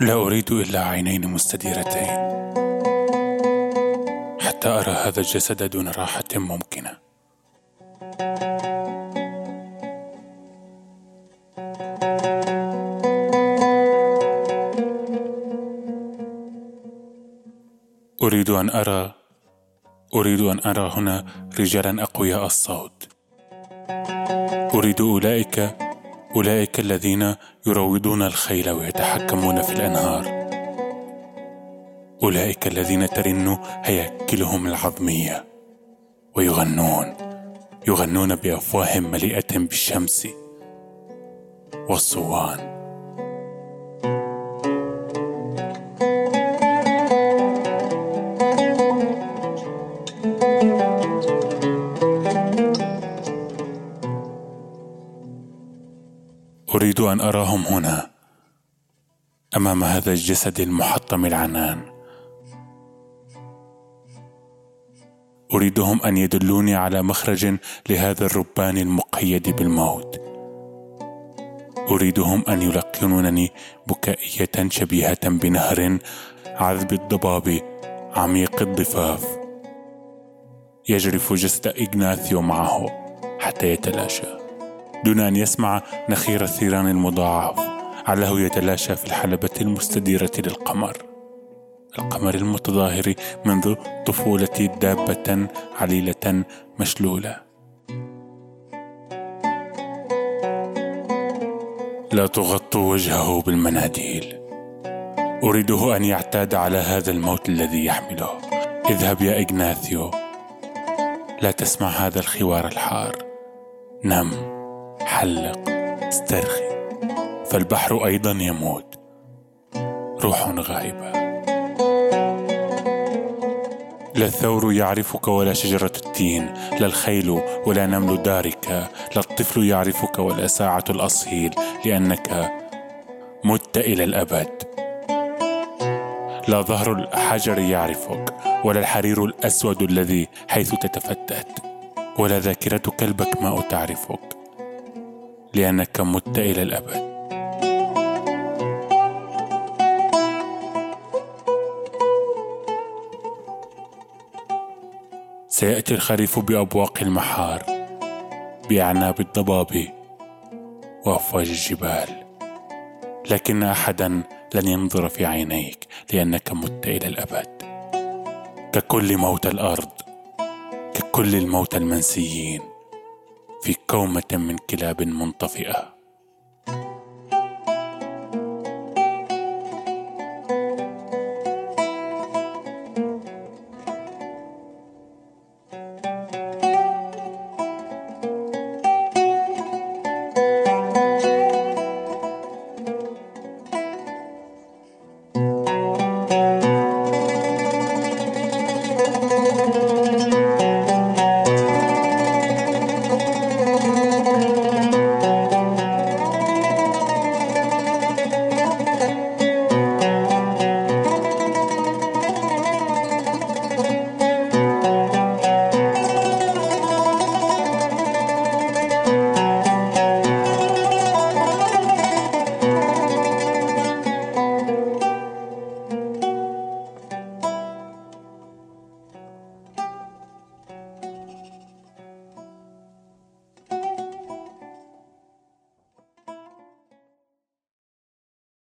لا أريد إلا عينين مستديرتين. حتى أرى هذا الجسد دون راحة ممكنة. أريد أن أرى أريد أن أرى هنا رجالا أقوياء الصوت. أريد أولئك أولئك الذين يروضون الخيل ويتحكمون في الأنهار. أولئك الذين ترن هياكلهم العظمية ويغنون يغنون بأفواه مليئة بالشمس والصوان. أريد أن أراهم هنا أمام هذا الجسد المحطم العنان. أريدهم أن يدلوني على مخرج لهذا الربان المقيد بالموت. أريدهم أن يلقنونني بكائية شبيهة بنهر عذب الضباب عميق الضفاف. يجرف جسد إغناثيو معه حتى يتلاشى. دون أن يسمع نخير الثيران المضاعف. علّه يتلاشى في الحلبة المستديرة للقمر. القمر المتظاهر منذ طفولتي دابة عليلة مشلولة. لا تغطوا وجهه بالمناديل. أريده أن يعتاد على هذا الموت الذي يحمله. اذهب يا إغناثيو. لا تسمع هذا الخوار الحار. نم. حلق استرخي. فالبحر أيضا يموت. روح غائبة. لا الثور يعرفك ولا شجرة التين لا الخيل ولا نمل دارك لا الطفل يعرفك ولا ساعة الأصهيل لأنك مت إلى الأبد. لا ظهر الحجر يعرفك ولا الحرير الأسود الذي حيث تتفتت ولا ذاكرة كلبك ما تعرفك. لأنك مت إلى الأبد. سيأتي الخريف بأبواق المحار بأعناب الضباب وأفواج الجبال. لكن أحدا لن ينظر في عينيك لأنك مت إلى الأبد. ككل موتى الأرض ككل الموتى المنسيين. في كومة من كلاب منطفئة.